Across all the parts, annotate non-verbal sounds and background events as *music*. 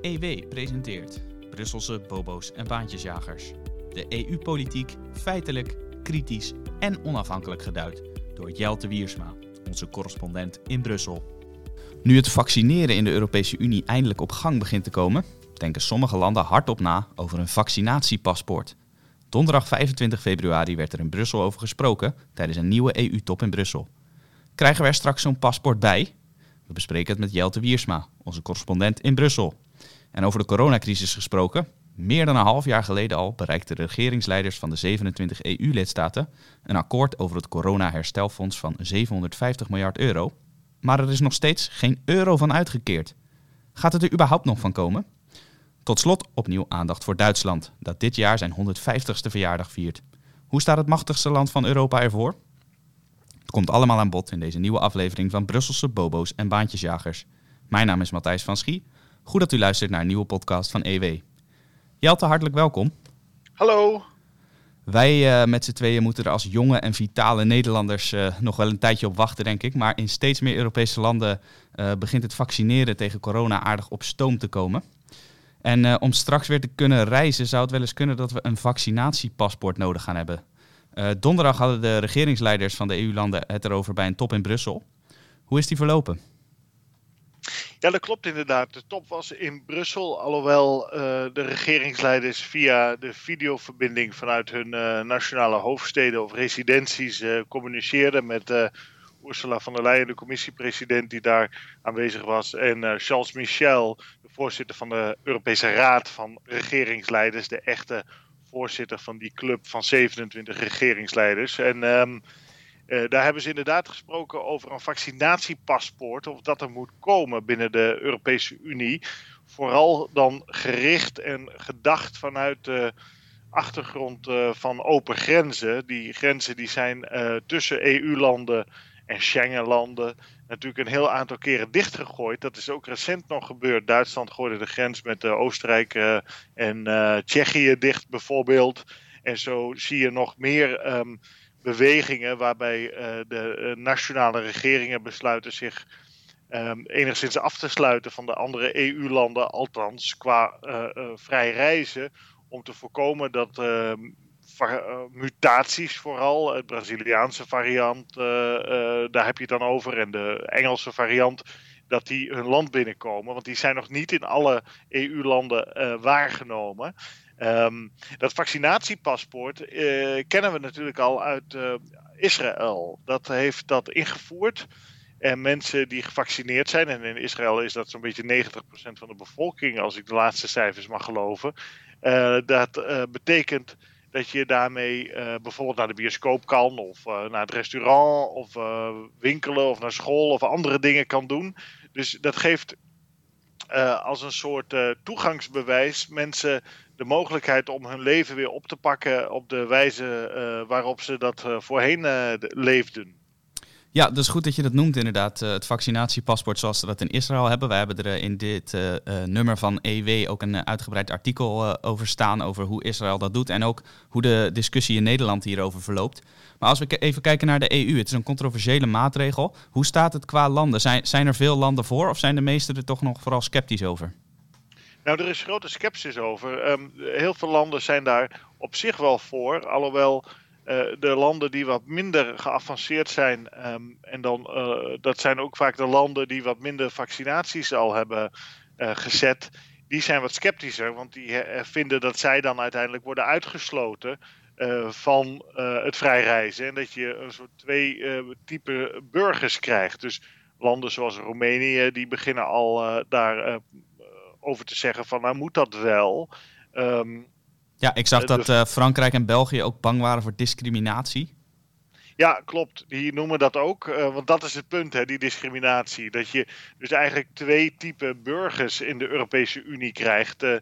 EW presenteert Brusselse bobo's en baantjesjagers. De EU-politiek feitelijk, kritisch en onafhankelijk geduid door Jelte Wiersma, onze correspondent in Brussel. Nu het vaccineren in de Europese Unie eindelijk op gang begint te komen, denken sommige landen hardop na over een vaccinatiepaspoort. Donderdag 25 februari werd er in Brussel over gesproken tijdens een nieuwe EU-top in Brussel. Krijgen we er straks zo'n paspoort bij? We bespreken het met Jelte Wiersma, onze correspondent in Brussel. En over de coronacrisis gesproken. Meer dan een half jaar geleden al bereikten de regeringsleiders van de 27 EU-lidstaten een akkoord over het corona-herstelfonds van 750 miljard euro. Maar er is nog steeds geen euro van uitgekeerd. Gaat het er überhaupt nog van komen? Tot slot opnieuw aandacht voor Duitsland, dat dit jaar zijn 150ste verjaardag viert. Hoe staat het machtigste land van Europa ervoor? Het komt allemaal aan bod in deze nieuwe aflevering van Brusselse Bobo's en Baantjesjagers. Mijn naam is Matthijs van Schie. Goed dat u luistert naar een nieuwe podcast van EW. Jelte, hartelijk welkom. Hallo. Wij uh, met z'n tweeën moeten er als jonge en vitale Nederlanders uh, nog wel een tijdje op wachten, denk ik. Maar in steeds meer Europese landen uh, begint het vaccineren tegen corona aardig op stoom te komen. En om straks weer te kunnen reizen, zou het wel eens kunnen dat we een vaccinatiepaspoort nodig gaan hebben. donderdag hadden de regeringsleiders van de EU-landen het erover bij een top in Brussel. Hoe is die verlopen? Ja, dat klopt inderdaad. De top was in Brussel, alhoewel uh, de regeringsleiders via de videoverbinding vanuit hun uh, nationale hoofdsteden of residenties uh, communiceerden met Ursula von der Leyen, de commissiepresident die daar aanwezig was, en Charles Michel, de voorzitter van de Europese Raad van Regeringsleiders, de echte voorzitter van die club van 27 regeringsleiders. En um, uh, daar hebben ze inderdaad gesproken over een vaccinatiepaspoort, of dat er moet komen binnen de Europese Unie. Vooral dan gericht en gedacht vanuit de achtergrond uh, van open grenzen. Die grenzen die zijn uh, tussen EU-landen en Schengen-landen natuurlijk een heel aantal keren dichtgegooid. Dat is ook recent nog gebeurd. Duitsland gooide de grens met Oostenrijk en Tsjechië dicht bijvoorbeeld. En zo zie je nog meer. Um, bewegingen waarbij uh, de uh, nationale regeringen besluiten zich um, enigszins af te sluiten van de andere EU-landen, althans qua uh, vrij reizen, om te voorkomen dat ehm, mutaties vooral, het Braziliaanse variant, daar heb je het dan over, en de Engelse variant, dat die hun land binnenkomen. Want die zijn nog niet in alle EU-landen waargenomen. Um, dat vaccinatiepaspoort uh, kennen we natuurlijk al uit uh, Israël. Dat heeft dat ingevoerd. En mensen die gevaccineerd zijn, en in Israël is dat zo'n beetje 90% van de bevolking, als ik de laatste cijfers mag geloven. Uh, dat betekent dat je daarmee bijvoorbeeld naar de bioscoop kan, of naar het restaurant, of winkelen, of naar school, of andere dingen kan doen. Dus dat geeft als een soort toegangsbewijs mensen de mogelijkheid om hun leven weer op te pakken op de wijze uh, waarop ze dat uh, voorheen uh, leefden. Ja, dus goed dat je dat noemt inderdaad. het vaccinatiepaspoort zoals ze dat in Israël hebben. Wij hebben er in dit nummer van EW ook een uitgebreid artikel over staan. Over hoe Israël dat doet. En ook hoe de discussie in Nederland hierover verloopt. Maar als we even kijken naar de EU. Het is een controversiële maatregel. Hoe staat het qua landen? Zijn, zijn er veel landen voor of zijn de meesten er toch nog vooral sceptisch over? Nou, er is grote sceptisch over. Um, heel veel landen zijn daar op zich wel voor, alhoewel uh, de landen die wat minder geavanceerd zijn, um, en dan, uh, dat zijn ook vaak de landen die wat minder vaccinaties al hebben uh, gezet, die zijn wat sceptischer, want die vinden dat zij dan uiteindelijk worden uitgesloten van het vrij reizen. En dat je een soort twee type burgers krijgt. Dus landen zoals Roemenië, die beginnen al daar over te zeggen van nou moet dat wel. Um, ja, ik zag dat uh, Frankrijk en België ook bang waren voor discriminatie. Ja, klopt. Die noemen dat ook. Uh, want dat is het punt, hè, die discriminatie. Dat je dus eigenlijk twee typen burgers in de Europese Unie krijgt. Uh,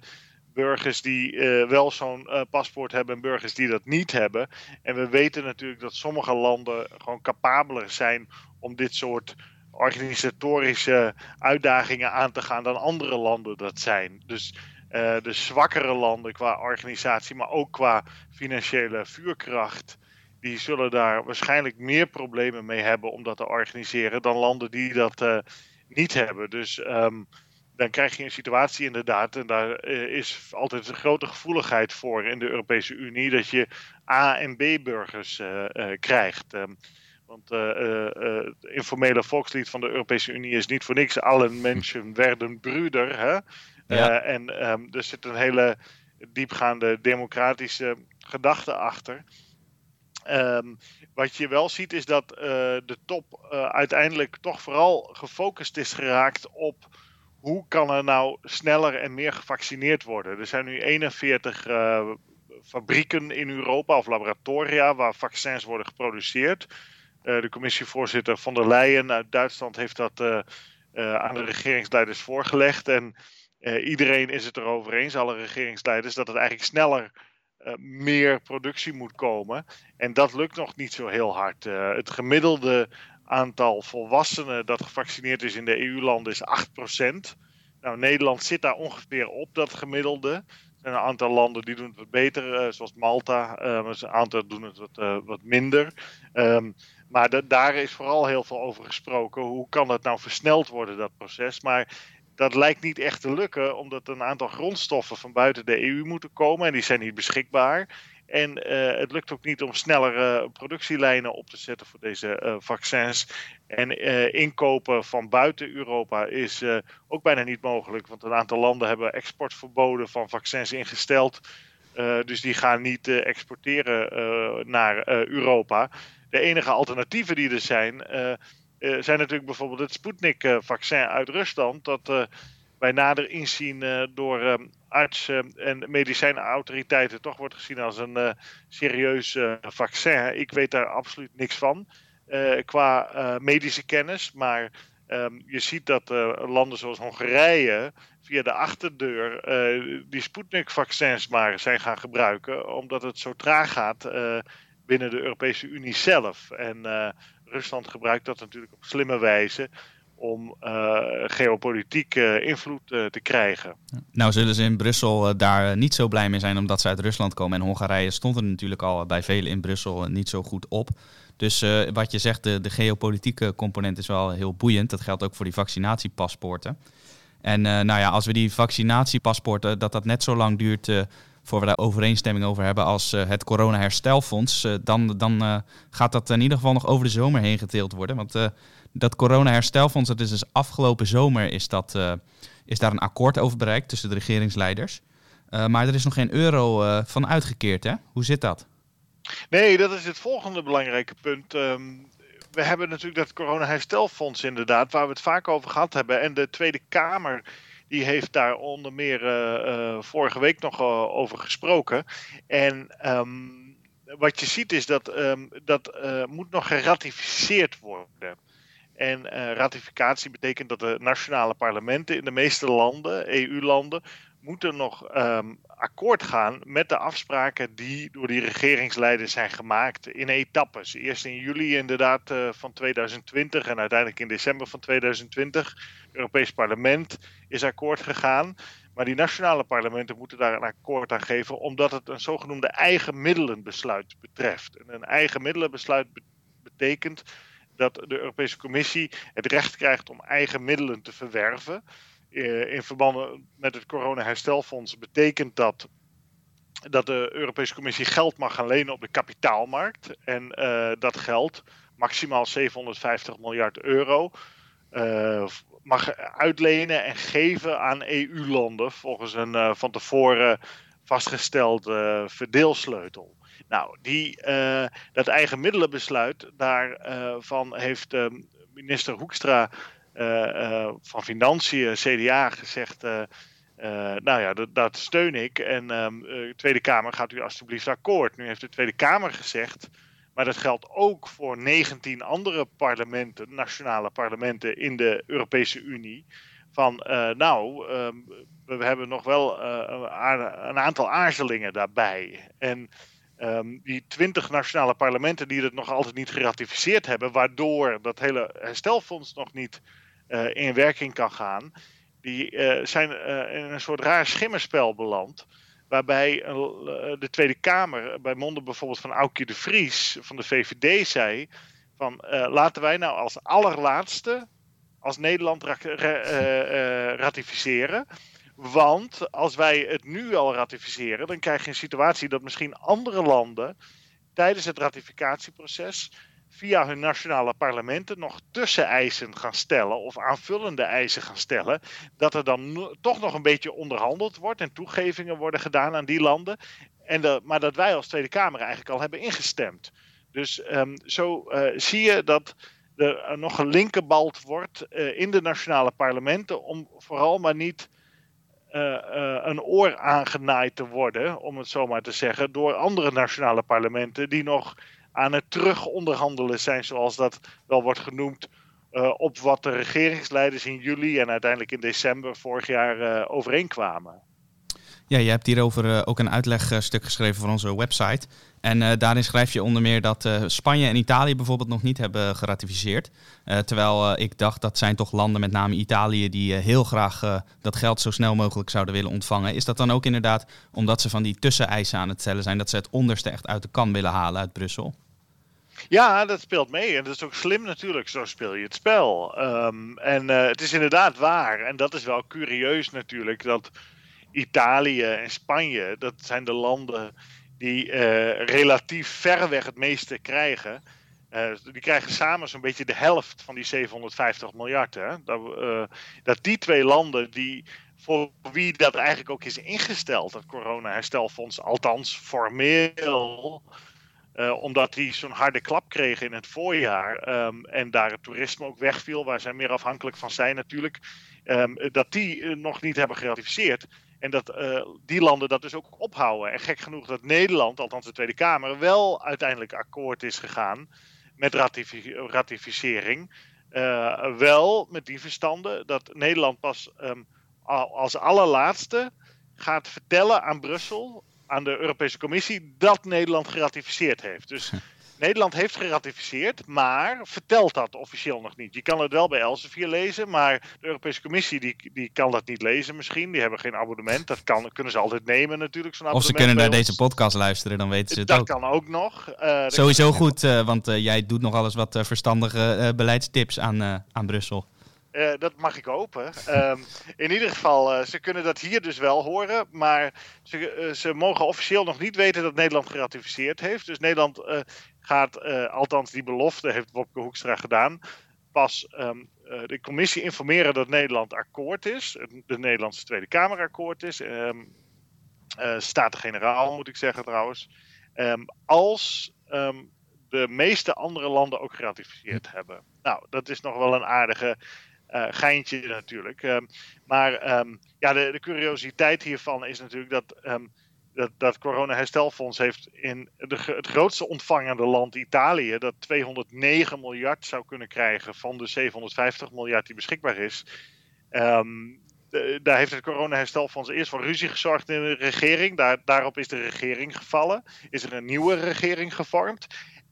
burgers die uh, wel zo'n paspoort hebben en burgers die dat niet hebben. En we weten natuurlijk dat sommige landen gewoon capabeler zijn om dit soort organisatorische uitdagingen aan te gaan dan andere landen dat zijn. Dus uh, de zwakkere landen qua organisatie, maar ook qua financiële vuurkracht, die zullen daar waarschijnlijk meer problemen mee hebben om dat te organiseren dan landen die dat uh, niet hebben. Dus um, dan krijg je een situatie inderdaad, en daar is altijd een grote gevoeligheid voor in de Europese Unie, dat je A- en B-burgers krijgt. Ehm, want het informele volkslied van de Europese Unie is niet voor niks. Alle *laughs* mensen werden broeder. Hè? en ehm, er zit een hele diepgaande democratische gedachte achter. Ehm, wat je wel ziet is dat uh, de top uh, uiteindelijk toch vooral gefocust is geraakt op hoe kan er nou sneller en meer gevaccineerd worden. Er zijn nu 41 uh, eh, fabrieken in Europa of laboratoria waar vaccins worden geproduceerd. De commissievoorzitter van der Leyen uit Duitsland heeft dat aan de regeringsleiders voorgelegd. En iedereen is het erover eens, alle regeringsleiders, dat het eigenlijk sneller meer productie moet komen. En dat lukt nog niet zo heel hard. Het gemiddelde aantal volwassenen dat gevaccineerd is in de EU-landen is 8%. Nou, Nederland zit daar ongeveer op dat gemiddelde. Er zijn een aantal landen die doen het wat beter, zoals Malta. een aantal doen het wat, wat minder. Um, maar daar is vooral heel veel over gesproken. Hoe kan dat nou versneld worden, dat proces? Maar dat lijkt niet echt te lukken, omdat een aantal grondstoffen van buiten de EU moeten komen en die zijn niet beschikbaar. En uh, het lukt ook niet om snellere productielijnen op te zetten voor deze uh, vaccins. En uh, inkopen van buiten Europa is ook bijna niet mogelijk, want een aantal landen hebben exportverboden van vaccins ingesteld. dus die gaan niet exporteren naar Europa. De enige alternatieven die er zijn, uh, zijn natuurlijk bijvoorbeeld het Sputnik-vaccin uit Rusland. Dat bij nader inzien door uh, artsen en medicijnautoriteiten toch wordt gezien als een serieus vaccin. Ik weet daar absoluut niks van qua medische kennis. Maar um, je ziet dat landen zoals Hongarije via de achterdeur die Sputnik-vaccins maar zijn gaan gebruiken. Omdat het zo traag gaat binnen de Europese Unie zelf. En Rusland gebruikt dat natuurlijk op slimme wijze om uh, geopolitiek uh, invloed te krijgen. Nou zullen ze in Brussel daar niet zo blij mee zijn omdat ze uit Rusland komen. En Hongarije stond er natuurlijk al bij velen in Brussel niet zo goed op. Dus wat je zegt, de, de, geopolitieke component is wel heel boeiend. Dat geldt ook voor die vaccinatiepaspoorten. En nou ja, als we die vaccinatiepaspoorten, dat dat net zo lang duurt voor we daar overeenstemming over hebben als uh, het corona-herstelfonds, uh, dan, dan uh, gaat dat in ieder geval nog over de zomer heen geteeld worden. Want dat corona-herstelfonds, dat is dus afgelopen zomer, is, dat, is daar een akkoord over bereikt tussen de regeringsleiders. maar er is nog geen euro van uitgekeerd, hè? Hoe zit dat? Nee, dat is het volgende belangrijke punt. Um, we hebben natuurlijk dat corona-herstelfonds inderdaad, waar we het vaak over gehad hebben. En de Tweede Kamer die heeft daar onder meer uh, uh, vorige week nog uh, over gesproken. En um, wat je ziet is dat um, dat moet nog geratificeerd worden. En ratificatie betekent dat de nationale parlementen in de meeste landen, EU-landen, moeten nog um, akkoord gaan met de afspraken die door die regeringsleiders zijn gemaakt in etappes. Eerst in juli inderdaad uh, van 2020 en uiteindelijk in december van 2020. Het Europees Parlement is akkoord gegaan. Maar die nationale parlementen moeten daar een akkoord aan geven, omdat het een zogenoemde eigen middelenbesluit betreft. En een eigen middelenbesluit betekent dat de Europese Commissie het recht krijgt om eigen middelen te verwerven. Eh, in verband met het corona-herstelfonds betekent dat dat de Europese Commissie geld mag gaan lenen op de kapitaalmarkt. En uh, dat geld, maximaal 750 miljard euro, uh, mag uitlenen en geven aan EU-landen volgens een van tevoren vastgestelde verdeelsleutel. Nou, die, dat eigen middelenbesluit, daarvan heeft minister Hoekstra eh, eh, van Financiën, CDA, gezegd. Uh, nou ja, dat, dat, steun ik. En de Tweede Kamer gaat u alstublieft akkoord. Nu heeft de Tweede Kamer gezegd. Maar dat geldt ook voor 19 andere parlementen, nationale parlementen in de Europese Unie. Van nou, um, we hebben nog wel een aantal aarzelingen daarbij. En um, die 20 nationale parlementen die het nog altijd niet geratificeerd hebben, waardoor dat hele herstelfonds nog niet in werking kan gaan, die uh, zijn uh, in een soort raar schimmerspel beland. Waarbij de Tweede Kamer, bij monden bijvoorbeeld van Aukje de Vries van de VVD, zei: van laten wij nou als allerlaatste als Nederland ra ratificeren. Want als wij het nu al ratificeren, dan krijg je een situatie dat misschien andere landen tijdens het ratificatieproces via hun nationale parlementen nog tusseneisen gaan stellen of aanvullende eisen gaan stellen. Dat er dan toch nog een beetje onderhandeld wordt en toegevingen worden gedaan aan die landen. En de, maar dat wij als Tweede Kamer eigenlijk al hebben ingestemd. Dus um, zo uh, zie je dat er nog gelinkerbald wordt uh, in de nationale parlementen om vooral maar niet uh, een oor aangenaaid te worden, om het zo maar te zeggen, door andere nationale parlementen die nog aan het terugonderhandelen zijn, zoals dat wel wordt genoemd, uh, op wat de regeringsleiders in juli en uiteindelijk in december vorig jaar uh, overeenkwamen. Ja, je hebt hierover uh, ook een uitlegstuk geschreven voor onze website. En daarin schrijf je onder meer dat Spanje en Italië bijvoorbeeld nog niet hebben geratificeerd. terwijl ik dacht dat zijn toch landen, met name Italië, die heel graag dat geld zo snel mogelijk zouden willen ontvangen. Is dat dan ook inderdaad omdat ze van die tusseneisen aan het stellen zijn, dat ze het onderste echt uit de kan willen halen uit Brussel? Ja, dat speelt mee. En dat is ook slim natuurlijk. Zo speel je het spel. Um, en uh, het is inderdaad waar. En dat is wel curieus natuurlijk. Dat Italië en Spanje, dat zijn de landen die uh, relatief verreweg het meeste krijgen. Uh, die krijgen samen zo'n beetje de helft van die 750 miljard. Hè? Dat, dat die twee landen die voor wie dat eigenlijk ook is ingesteld, dat corona-herstelfonds, althans formeel, uh, omdat die zo'n harde klap kregen in het voorjaar um, en daar het toerisme ook wegviel, waar zij meer afhankelijk van zijn natuurlijk, um, dat die uh, nog niet hebben geratificeerd. En dat uh, die landen dat dus ook ophouden. En gek genoeg dat Nederland, althans de Tweede Kamer, wel uiteindelijk akkoord is gegaan met ratifi ratificering. wel met die verstanden dat Nederland pas um, als allerlaatste gaat vertellen aan Brussel aan de Europese Commissie dat Nederland geratificeerd heeft. Dus Nederland heeft geratificeerd, maar vertelt dat officieel nog niet. Je kan het wel bij Elsevier lezen, maar de Europese Commissie die, die kan dat niet lezen misschien. Die hebben geen abonnement. Dat kan, kunnen ze altijd nemen natuurlijk, zo'n Of ze kunnen naar deze podcast luisteren, dan weten ze het dat ook. Dat kan ook nog. Uh, Sowieso goed, uh, want uh, jij doet nog alles wat verstandige beleidstips aan, aan Brussel. Uh, dat mag ik hopen. Um, in ieder geval, uh, ze kunnen dat hier dus wel horen. Maar ze, uh, ze, mogen officieel nog niet weten dat Nederland geratificeerd heeft. Dus Nederland gaat, althans die belofte heeft Wopke Hoekstra gedaan. Pas um, de commissie informeren dat Nederland akkoord is. De Nederlandse Tweede Kamer akkoord is. Um, Staten-generaal moet ik zeggen trouwens. als de meeste andere landen ook geratificeerd hebben. Nou, dat is nog wel een aardige geintje natuurlijk. Um, maar um, ja, de, de, curiositeit hiervan is natuurlijk dat, um, dat, dat corona-herstelfonds heeft in de, het grootste ontvangende land Italië, dat 209 miljard zou kunnen krijgen van de 750 miljard die beschikbaar is. Daar heeft het corona-herstelfonds eerst voor ruzie gezorgd in de regering. Daar, daarop is de regering gevallen. Is er een nieuwe regering gevormd.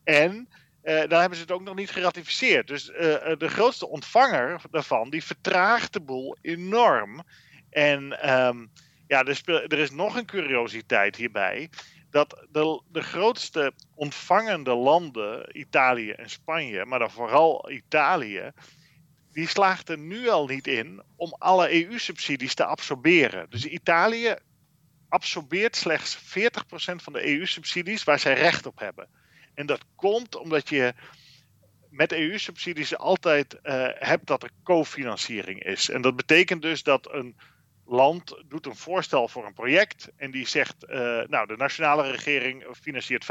En uh, dan hebben ze het ook nog niet geratificeerd. Dus uh, de grootste ontvanger daarvan, die vertraagt de boel enorm. En um, ja, er, speel, er, is nog een curiositeit hierbij. Dat de, de grootste ontvangende landen, Italië en Spanje, maar dan vooral Italië, die slaagt er nu al niet in om alle EU-subsidies te absorberen. Dus Italië absorbeert slechts 40% van de EU-subsidies waar zij recht op hebben. En dat komt omdat je met EU-subsidies altijd uh, hebt dat er cofinanciering is. En dat betekent dus dat een land doet een voorstel voor een project en die zegt, uh, nou de nationale regering financiert 25%,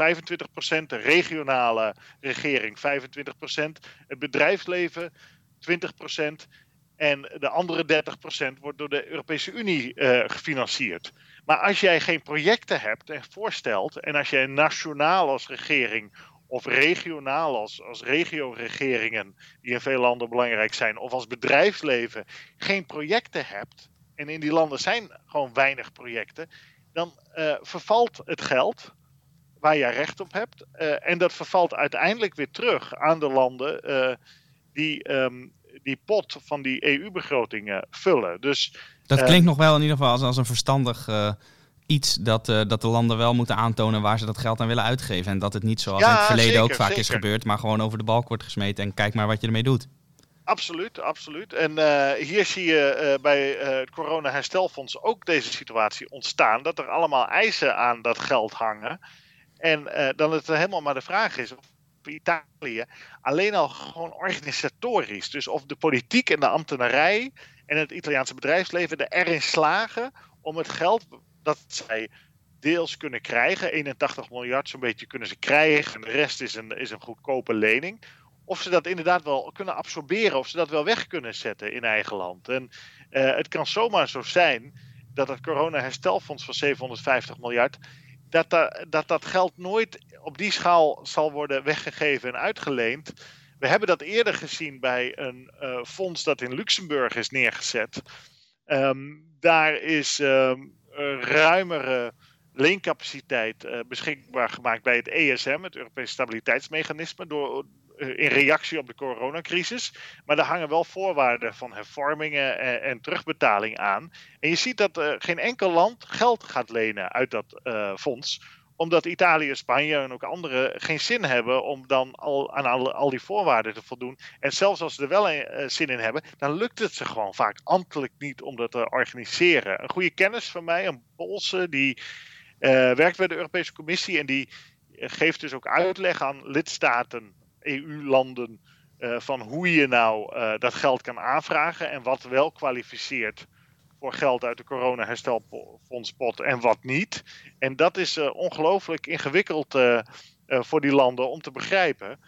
de regionale regering 25%, het bedrijfsleven 20% en de andere 30% wordt door de Europese Unie uh, gefinancierd. Maar als jij geen projecten hebt en voorstelt, en als jij nationaal als regering of regionaal als, als regio-regeringen, die in veel landen belangrijk zijn, of als bedrijfsleven geen projecten hebt, en in die landen zijn gewoon weinig projecten, dan uh, vervalt het geld waar jij recht op hebt. Uh, en dat vervalt uiteindelijk weer terug aan de landen die um, die pot van die EU-begrotingen vullen. Dus dat klinkt uh, nog wel in ieder geval als, als een verstandig uh, iets dat, uh, dat de landen wel moeten aantonen waar ze dat geld aan willen uitgeven. En dat het niet zoals ja, in het verleden zeker, ook vaak zeker. is gebeurd, maar gewoon over de balk wordt gesmeten en kijk maar wat je ermee doet. Absoluut, absoluut. En hier zie je bij het Corona Herstelfonds ook deze situatie ontstaan. Dat er allemaal eisen aan dat geld hangen. En dan het helemaal maar de vraag is of Italië alleen al gewoon organisatorisch. Dus of de politiek en de ambtenarij en het Italiaanse bedrijfsleven er erin slagen om het geld dat zij deels kunnen krijgen, 81 miljard zo'n beetje kunnen ze krijgen en de rest is een, is een goedkope lening. Of ze dat inderdaad wel kunnen absorberen, of ze dat wel weg kunnen zetten in eigen land. En uh, het kan zomaar zo zijn dat het corona-herstelfonds van 750 miljard dat, dat dat geld nooit op die schaal zal worden weggegeven en uitgeleend. We hebben dat eerder gezien bij een uh, fonds dat in Luxemburg is neergezet. Um, daar is um, ruimere leencapaciteit uh, beschikbaar gemaakt bij het ESM, het Europese Stabiliteitsmechanisme, door, in reactie op de coronacrisis. Maar daar hangen wel voorwaarden van hervormingen en, en terugbetaling aan. En je ziet dat uh, geen enkel land geld gaat lenen uit dat fonds omdat Italië, Spanje en ook anderen geen zin hebben om dan al aan al, die voorwaarden te voldoen. En zelfs als ze er wel een, zin in hebben, dan lukt het ze gewoon vaak ambtelijk niet om dat te organiseren. Een goede kennis van mij, een Poolse, die werkt bij de Europese Commissie en die geeft dus ook uitleg aan lidstaten EU-landen uh, van hoe je nou uh, dat geld kan aanvragen en wat wel kwalificeert voor geld uit de corona-herstelfondspot en wat niet. En dat is uh, ongelooflijk ingewikkeld voor die landen om te begrijpen.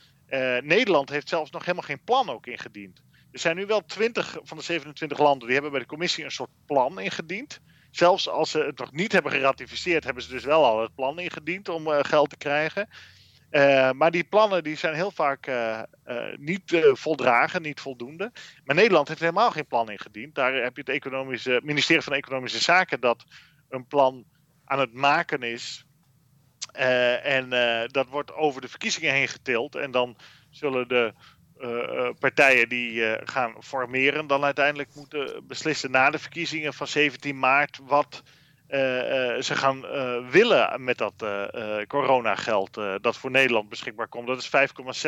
Nederland heeft zelfs nog helemaal geen plan ook ingediend. Er zijn nu wel 20 van de 27 landen die hebben bij de commissie een soort plan ingediend zelfs als ze het nog niet hebben geratificeerd, hebben ze dus wel al het plan ingediend om geld te krijgen. Uh, maar die plannen die zijn heel vaak uh, niet voldragen, niet voldoende. Maar Nederland heeft helemaal geen plan ingediend. Daar heb je het economische, ministerie van Economische Zaken dat een plan aan het maken is. en dat wordt over de verkiezingen heen getild. En dan zullen de partijen die gaan formeren, dan uiteindelijk moeten beslissen na de verkiezingen van 17 maart wat ze gaan willen met dat coronageld dat voor Nederland beschikbaar komt. Dat is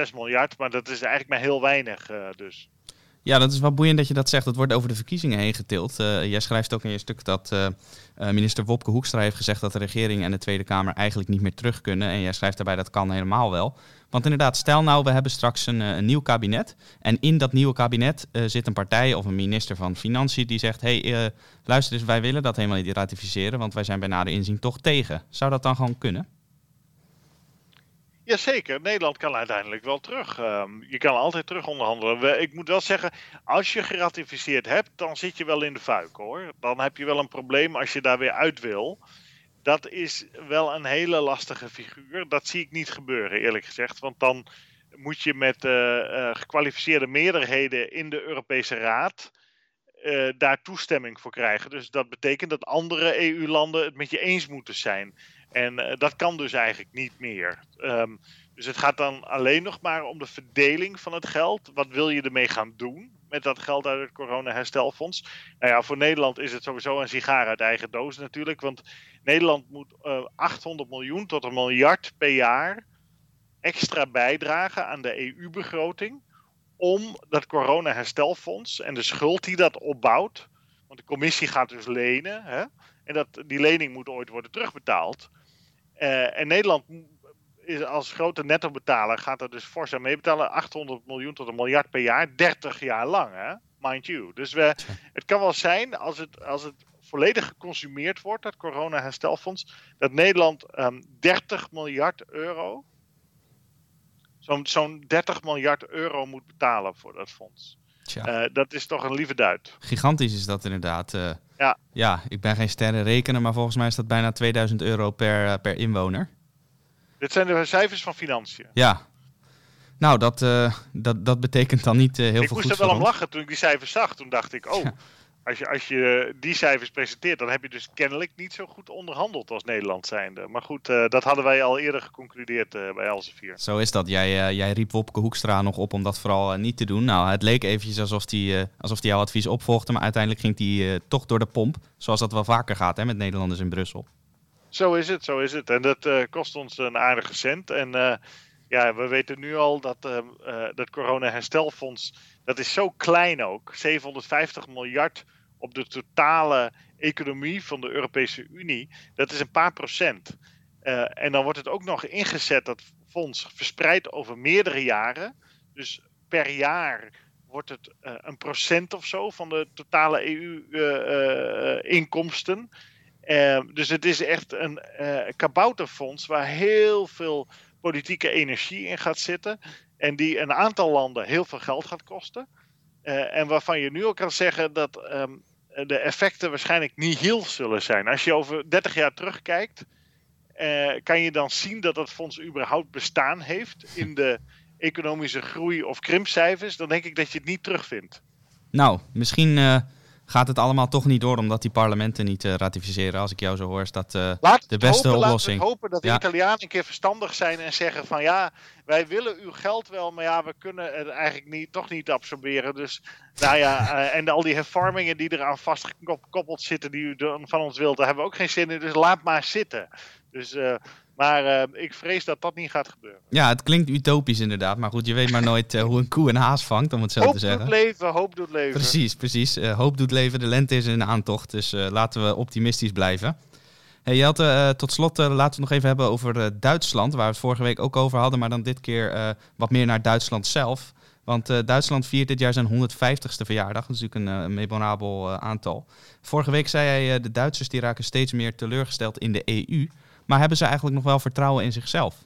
5,6 miljard, maar dat is eigenlijk maar heel weinig dus. Ja, dat is wel boeiend dat je dat zegt. Dat wordt over de verkiezingen heen getild. Uh, jij schrijft ook in je stuk dat uh, minister Wopke Hoekstra heeft gezegd dat de regering en de Tweede Kamer eigenlijk niet meer terug kunnen. En jij schrijft daarbij dat kan helemaal wel. Want inderdaad, stel nou, we hebben straks een, nieuw kabinet. En in dat nieuwe kabinet zit een partij of een minister van Financiën die zegt: hé, hey, luister eens, wij willen dat helemaal niet ratificeren, want wij zijn bij nader inzien toch tegen. Zou dat dan gewoon kunnen? Jazeker, Nederland kan uiteindelijk wel terug. Um, je kan altijd terug onderhandelen. Ik moet wel zeggen, als je geratificeerd hebt, dan zit je wel in de fuik hoor. Dan heb je wel een probleem als je daar weer uit wil. Dat is wel een hele lastige figuur. Dat zie ik niet gebeuren, eerlijk gezegd. Want dan moet je met uh, gekwalificeerde meerderheden in de Europese Raad. Uh, daar toestemming voor krijgen. Dus dat betekent dat andere EU-landen het met je eens moeten zijn. En uh, dat kan dus eigenlijk niet meer. Um, dus het gaat dan alleen nog maar om de verdeling van het geld. Wat wil je ermee gaan doen met dat geld uit het corona-herstelfonds? Nou ja, voor Nederland is het sowieso een sigaar uit eigen doos natuurlijk. Want Nederland moet uh, eh, 800 miljoen tot een miljard per jaar extra bijdragen aan de EU-begroting. Om dat corona-herstelfonds en de schuld die dat opbouwt. Want de commissie gaat dus lenen. Hè? En dat, die lening moet ooit worden terugbetaald. Uh, en Nederland is als grote netto-betaler gaat er dus fors aan meebetalen. 800 miljoen tot een miljard per jaar, 30 jaar lang, hè? mind you. Dus we, het kan wel zijn, als het, als het volledig geconsumeerd wordt, dat corona-herstelfonds, dat Nederland um, 30 miljard euro, zo'n zo'n 30 miljard euro moet betalen voor dat fonds. Uh, dat is toch een lieve duit. Gigantisch is dat inderdaad. Uh, ja. ja, ik ben geen sterrenrekener, maar volgens mij is dat bijna 2000 euro per, uh, per inwoner. Dit zijn de cijfers van financiën. Ja. Nou, dat, dat, dat betekent dan niet heel ik veel goed Ik moest er wel om lachen toen ik die cijfers zag. Toen dacht ik, oh, als je, als je die cijfers presenteert, dan heb je dus kennelijk niet zo goed onderhandeld als Nederland zijnde. Maar goed, uh, dat hadden wij al eerder geconcludeerd uh, bij Elsevier. Zo is dat. Jij, uh, jij riep Wopke Hoekstra nog op om dat vooral niet te doen. Nou, het leek eventjes alsof hij alsof jouw advies opvolgde, maar uiteindelijk ging hij toch door de pomp. Zoals dat wel vaker gaat hè, met Nederlanders in Brussel. Zo is het, zo is het. En dat kost ons een aardige cent. En ja, we weten nu al dat uh, dat corona-herstelfonds, dat is zo klein ook. 750 miljard op de totale economie van de Europese Unie. Dat is een paar procent. Uh, en dan wordt het ook nog ingezet, dat fonds, verspreid over meerdere jaren. Dus per jaar wordt het uh, een procent of zo van de totale EU-inkomsten. dus het is echt een kabouterfonds waar heel veel politieke energie in gaat zitten. En die een aantal landen heel veel geld gaat kosten. Uh, en waarvan je nu ook kan zeggen dat um, de effecten waarschijnlijk niet heel zullen zijn. Als je over 30 jaar terugkijkt, uh, kan je dan zien dat dat fonds überhaupt bestaan heeft in de economische groei of krimpcijfers. Dan denk ik dat je het niet terugvindt. Nou, misschien uh, gaat het allemaal toch niet door omdat die parlementen niet uh, ratificeren. Als ik jou zo hoor, is dat uh, de beste hopen, oplossing. Laten we hopen dat de Italianen een keer verstandig zijn en zeggen van ja, wij willen uw geld wel, maar ja, we kunnen het eigenlijk niet, toch niet absorberen. Dus nou ja, uh, *laughs* en al die hervormingen die eraan vastgekoppeld zitten die u van ons wilt, daar hebben we ook geen zin in. Dus laat maar zitten. Dus maar uh, ik vrees dat dat niet gaat gebeuren. Ja, het klinkt utopisch inderdaad. Maar goed, je weet maar nooit uh, hoe een koe een haas vangt, om het zo hoop te zeggen. Hoop doet leven, hoop doet leven. Precies, precies. Uh, hoop doet leven. De lente is in aantocht, dus laten we optimistisch blijven. Hey Jelte, tot slot laten we het nog even hebben over Duitsland, waar we het vorige week ook over hadden. Maar dan dit keer wat meer naar Duitsland zelf. Want Duitsland viert dit jaar zijn 150ste verjaardag. Dat is natuurlijk een memorabel aantal. Vorige week zei hij, de Duitsers die raken steeds meer teleurgesteld in de EU. Maar hebben ze eigenlijk nog wel vertrouwen in zichzelf?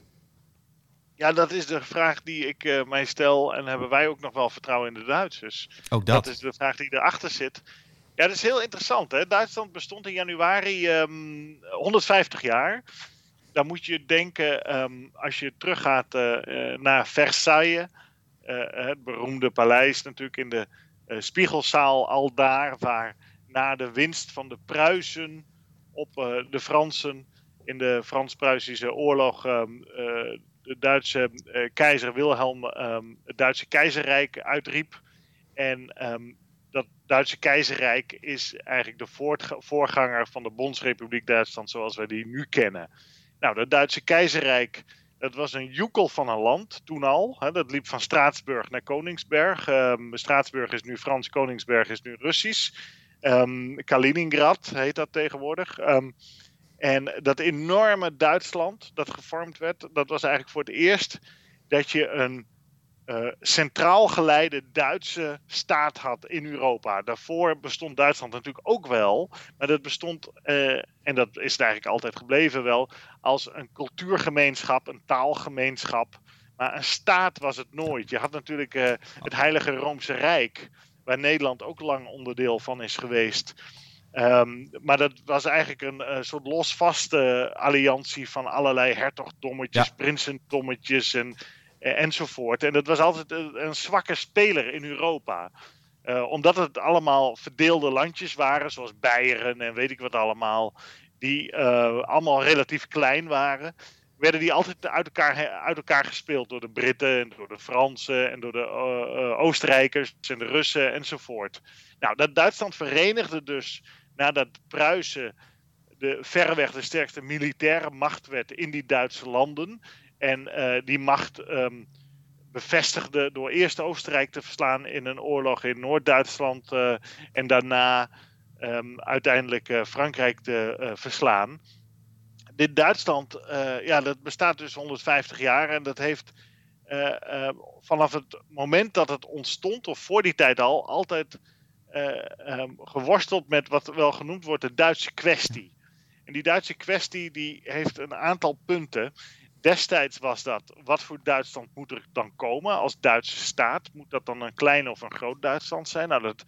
Ja, dat is de vraag die ik uh, mij stel. En hebben wij ook nog wel vertrouwen in de Duitsers? Ook dat. Dat is de vraag die erachter zit. Ja, dat is heel interessant. Hè? Duitsland bestond in januari um, 150 jaar. Dan moet je denken, um, als je teruggaat uh, naar Versailles, uh, het beroemde paleis natuurlijk in de Spiegelzaal, al daar waar na de winst van de Pruisen op de Fransen in de Frans-Pruisische oorlog um, uh, de Duitse uh, keizer Wilhelm um, het Duitse keizerrijk uitriep. En um, dat Duitse keizerrijk is eigenlijk de voorganger van de Bondsrepubliek Duitsland zoals wij die nu kennen. Nou, dat Duitse keizerrijk, dat was een joekel van een land toen al. Hè, dat liep van Straatsburg naar Koningsberg. Straatsburg is nu Frans, Koningsberg is nu Russisch. Kaliningrad heet dat tegenwoordig. En dat enorme Duitsland dat gevormd werd, dat was eigenlijk voor het eerst dat je een uh, centraal geleide Duitse staat had in Europa. Daarvoor bestond Duitsland natuurlijk ook wel, maar dat bestond, uh, en dat is het eigenlijk altijd gebleven wel, als een cultuurgemeenschap, een taalgemeenschap. Maar een staat was het nooit. Je had natuurlijk uh, het Heilige Roomse Rijk, waar Nederland ook lang onderdeel van is geweest. Um, maar dat was eigenlijk een, een soort losvaste alliantie van allerlei hertogdommetjes, ja. prinsendommetjes en, enzovoort. En dat was altijd een, een zwakke speler in Europa. Uh, omdat het allemaal verdeelde landjes waren, zoals Beieren en weet ik wat allemaal, die uh, allemaal relatief klein waren, werden die altijd uit elkaar, uit elkaar gespeeld door de Britten en door de Fransen en door de uh, Oostenrijkers en de Russen enzovoort. Nou, dat Duitsland verenigde dus nadat Pruisen de, verreweg de sterkste militaire macht werd in die Duitse landen. En uh, die macht um, bevestigde door eerst Oostenrijk te verslaan in een oorlog in Noord-Duitsland. Uh, en daarna um, uiteindelijk uh, Frankrijk te verslaan. Dit Duitsland, ja, dat bestaat dus 150 jaar en dat heeft vanaf het moment dat het ontstond, of voor die tijd al, altijd um, geworsteld met wat wel genoemd wordt de Duitse kwestie. En die Duitse kwestie die heeft een aantal punten. Destijds was dat, wat voor Duitsland moet er dan komen als Duitse staat? Moet dat dan een klein of een groot Duitsland zijn? Nou, dat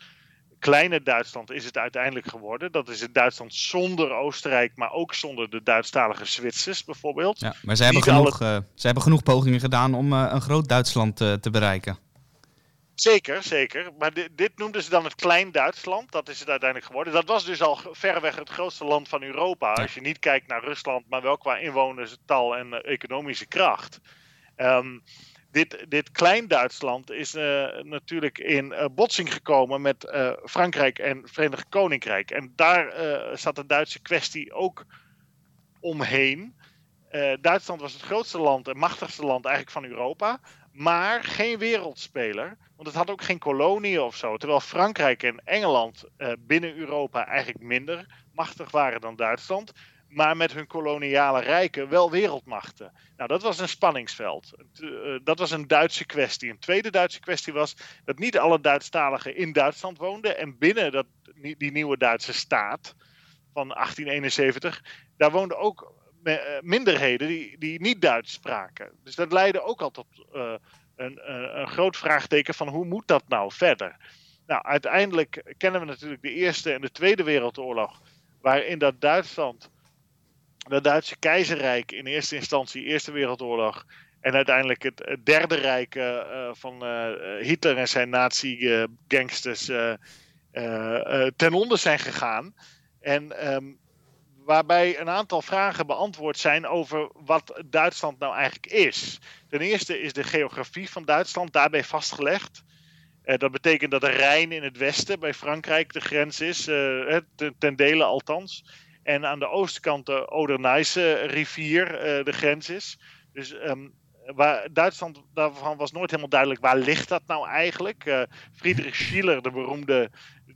kleine Duitsland is het uiteindelijk geworden. Dat is het Duitsland zonder Oostenrijk, maar ook zonder de Duitsstalige Zwitsers bijvoorbeeld. Ja, maar ze hebben, genoeg, uh, ze hebben genoeg pogingen gedaan om uh, een groot Duitsland uh, te bereiken. Zeker, zeker. Maar dit, dit, noemden ze dan het Klein Duitsland. Dat is het uiteindelijk geworden. Dat was dus al verreweg het grootste land van Europa. Als je niet kijkt naar Rusland, maar wel qua inwoners, tal en uh, economische kracht. Um, dit, dit Klein Duitsland is uh, natuurlijk in uh, botsing gekomen met Frankrijk en Verenigd Koninkrijk. En daar zat de Duitse kwestie ook omheen. Duitsland was het grootste land en machtigste land eigenlijk van Europa. Maar geen wereldspeler. Want het had ook geen koloniën of zo. Terwijl Frankrijk en Engeland binnen Europa eigenlijk minder machtig waren dan Duitsland maar met hun koloniale rijken wel wereldmachten. Nou, dat was een spanningsveld. Eh, dat was een Duitse kwestie. Een tweede Duitse kwestie was dat niet alle Duitsstaligen in Duitsland woonden. En binnen dat, die nieuwe Duitse staat van 1871, daar woonden ook eh, minderheden die, die niet Duits spraken. Dus dat leidde ook al tot uh, een, een groot vraagteken van hoe moet dat nou verder? Nou, uiteindelijk kennen we natuurlijk de Eerste en de Tweede Wereldoorlog, waarin dat Duitsland het Duitse keizerrijk in eerste instantie, Eerste Wereldoorlog. En uiteindelijk het, Derde Rijk uh, van Hitler en zijn nazi-gangsters ten onder zijn gegaan. En um, waarbij een aantal vragen beantwoord zijn over wat Duitsland nou eigenlijk is. Ten eerste is de geografie van Duitsland daarbij vastgelegd. dat betekent dat de Rijn in het westen bij Frankrijk de grens is, ten, ten dele althans. En aan de oostkant de Oder-Neisse rivier uh, de grens is. Dus um, waar, Duitsland, daarvan was nooit helemaal duidelijk waar ligt dat nou eigenlijk. Friedrich Schiller, de beroemde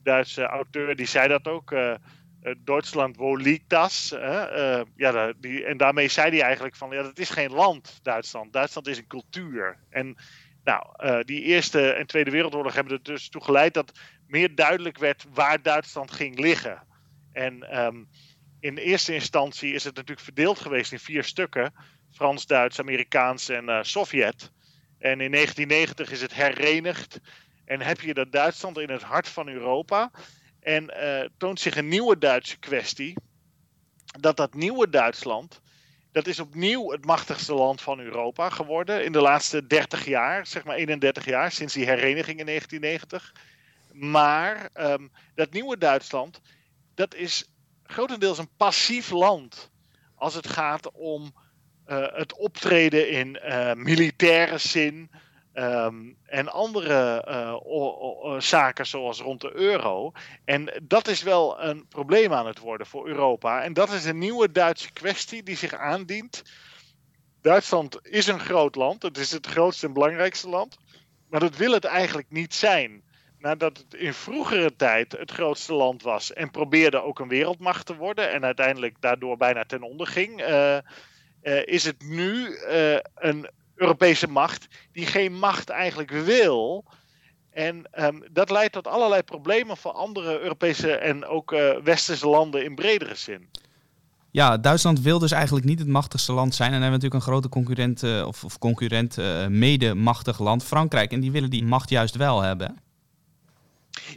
Duitse auteur, die zei dat ook. Uh, Duitsland, wo liegt das? ja, die, en daarmee zei hij eigenlijk van, ja, dat is geen land, Duitsland. Duitsland is een cultuur. En nou, die Eerste en Tweede Wereldoorlog hebben er dus toe geleid dat meer duidelijk werd waar Duitsland ging liggen. En um, in eerste instantie is het natuurlijk verdeeld geweest in vier stukken: Frans, Duits, Amerikaans en Sovjet. En in 1990 is het herenigd. En heb je dat Duitsland in het hart van Europa. En uh, toont zich een nieuwe Duitse kwestie. Dat dat nieuwe Duitsland. Dat is opnieuw het machtigste land van Europa geworden. In de laatste 30 jaar, zeg maar 31 jaar, sinds die hereniging in 1990. Maar um, dat nieuwe Duitsland. Dat is grotendeels een passief land als het gaat om uh, het optreden in uh, militaire zin um, en andere uh, zaken zoals rond de euro. En dat is wel een probleem aan het worden voor Europa. En dat is een nieuwe Duitse kwestie die zich aandient. Duitsland is een groot land, het is het grootste en belangrijkste land, maar dat wil het eigenlijk niet zijn nadat het in vroegere tijd het grootste land was en probeerde ook een wereldmacht te worden en uiteindelijk daardoor bijna ten onder ging, uh, uh, is het nu een Europese macht die geen macht eigenlijk wil. En um, dat leidt tot allerlei problemen voor andere Europese en ook westerse landen in bredere zin. Ja, Duitsland wil dus eigenlijk niet het machtigste land zijn. En dan hebben we natuurlijk een grote concurrent, of, of concurrent, mede machtig land, Frankrijk. En die willen die macht juist wel hebben.